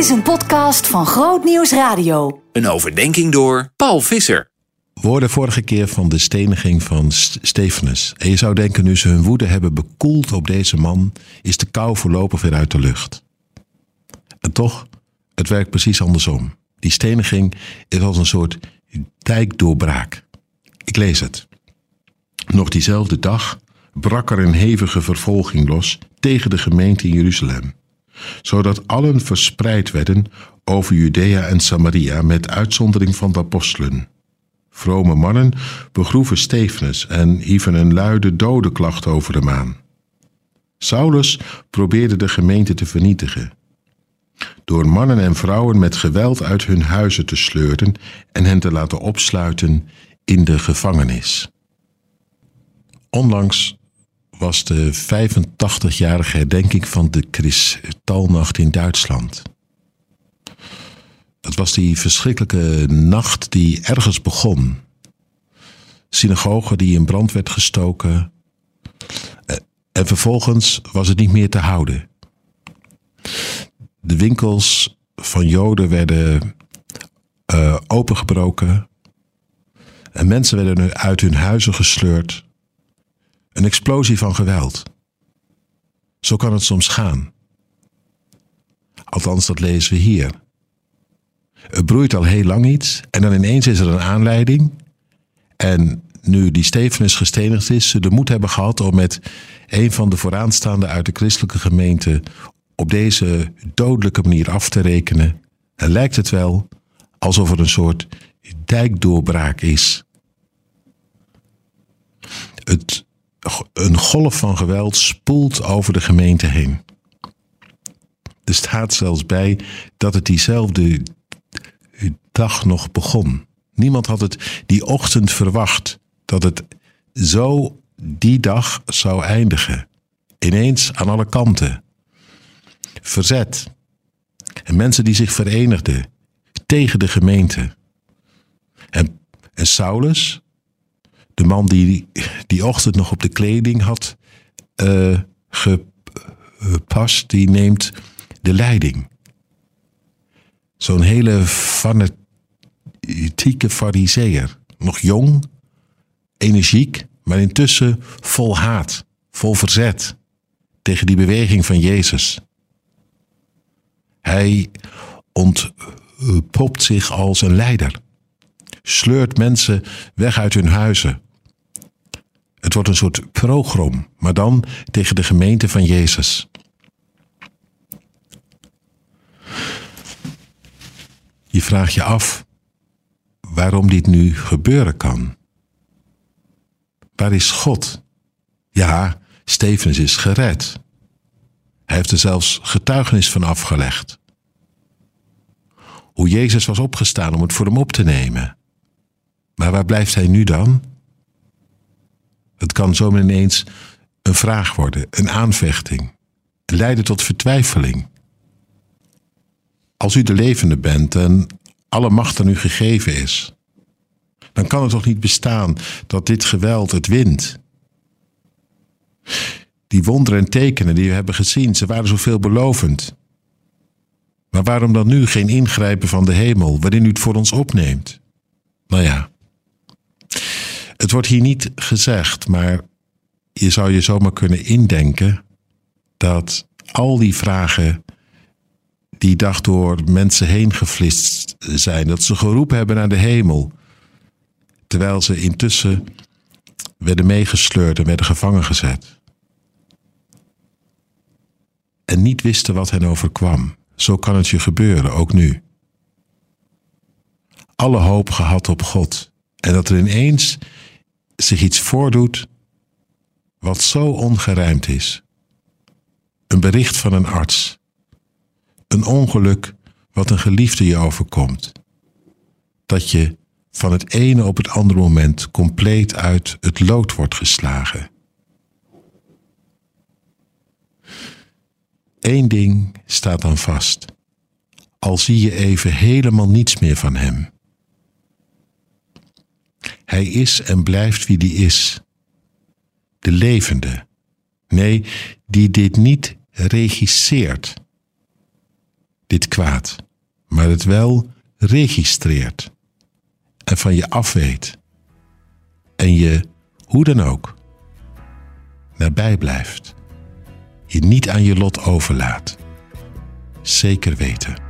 is een podcast van Groot Nieuws Radio. Een overdenking door Paul Visser. We hoorden vorige keer van de steniging van Stefanus. En je zou denken, nu ze hun woede hebben bekoeld op deze man, is de kou voorlopig weer uit de lucht. En toch, het werkt precies andersom. Die steniging is als een soort dijkdoorbraak. Ik lees het. Nog diezelfde dag brak er een hevige vervolging los tegen de gemeente in Jeruzalem, zodat allen verspreid werden over Judea en Samaria met uitzondering van de apostelen. Vrome mannen begroeven Stefanus en hieven een luide dodenklacht over hem aan. Saulus probeerde de gemeente te vernietigen. Door mannen en vrouwen met geweld uit hun huizen te sleuren en hen te laten opsluiten in de gevangenis. Onlangs was de 85-jarige herdenking van de Kristalnacht in Duitsland. Het was die verschrikkelijke nacht die ergens begon. Synagoge die in brand werd gestoken. Eh, en vervolgens was het niet meer te houden. De winkels van Joden werden uh, opengebroken. En mensen werden uit hun huizen gesleurd. Een explosie van geweld. Zo kan het soms gaan. Althans, dat lezen we hier. Het broeit al heel lang iets en dan ineens is er een aanleiding. En nu die Stefanus gestenigd is, ze de moed hebben gehad om met een van de vooraanstaanden uit de christelijke gemeente op deze dodelijke manier af te rekenen. En lijkt het wel alsof er een soort dijkdoorbraak is. Het een golf van geweld spoelt over de gemeente heen. Er staat zelfs bij dat het diezelfde dag nog begon. Niemand had het die ochtend verwacht dat het zo die dag zou eindigen. Ineens aan alle kanten. Verzet. En mensen die zich verenigden tegen de gemeente. En, en Saulus, de man die die ochtend nog op de kleding had uh, gepast, die neemt de leiding. Zo'n hele fanatieke fariseer. Nog jong, energiek, maar intussen vol haat, vol verzet tegen die beweging van Jezus. Hij ontpopt zich als een leider, sleurt mensen weg uit hun huizen, het wordt een soort program, maar dan tegen de gemeente van Jezus. Je vraagt je af waarom dit nu gebeuren kan. Waar is God? Ja, Stevens is gered. Hij heeft er zelfs getuigenis van afgelegd. Hoe Jezus was opgestaan om het voor hem op te nemen. Maar waar blijft hij nu dan? Het kan zomaar ineens een vraag worden, een aanvechting, leiden tot vertwijfeling. Als u de levende bent en alle macht aan u gegeven is, dan kan het toch niet bestaan dat dit geweld het wint. Die wonderen en tekenen die we hebben gezien, ze waren zo veelbelovend. Maar waarom dan nu geen ingrijpen van de hemel, waarin u het voor ons opneemt? Nou ja, het wordt hier niet gezegd, maar je zou je zomaar kunnen indenken dat al die vragen die dag door mensen heen geflitst zijn, dat ze geroepen hebben naar de hemel, terwijl ze intussen werden meegesleurd en werden gevangen gezet. En niet wisten wat hen overkwam. Zo kan het je gebeuren, ook nu. Alle hoop gehad op God. En dat er ineens zich iets voordoet wat zo ongerijmd is. Een bericht van een arts. Een ongeluk wat een geliefde je overkomt. Dat je van het ene op het andere moment compleet uit het lood wordt geslagen. Eén ding staat dan vast. Al zie je even helemaal niets meer van hem. Hij is en blijft wie die is. De levende. Nee, die dit niet regisseert. dit kwaad, maar het wel registreert en van je afweet en je, hoe dan ook, nabij blijft, je niet aan je lot overlaat. Zeker weten.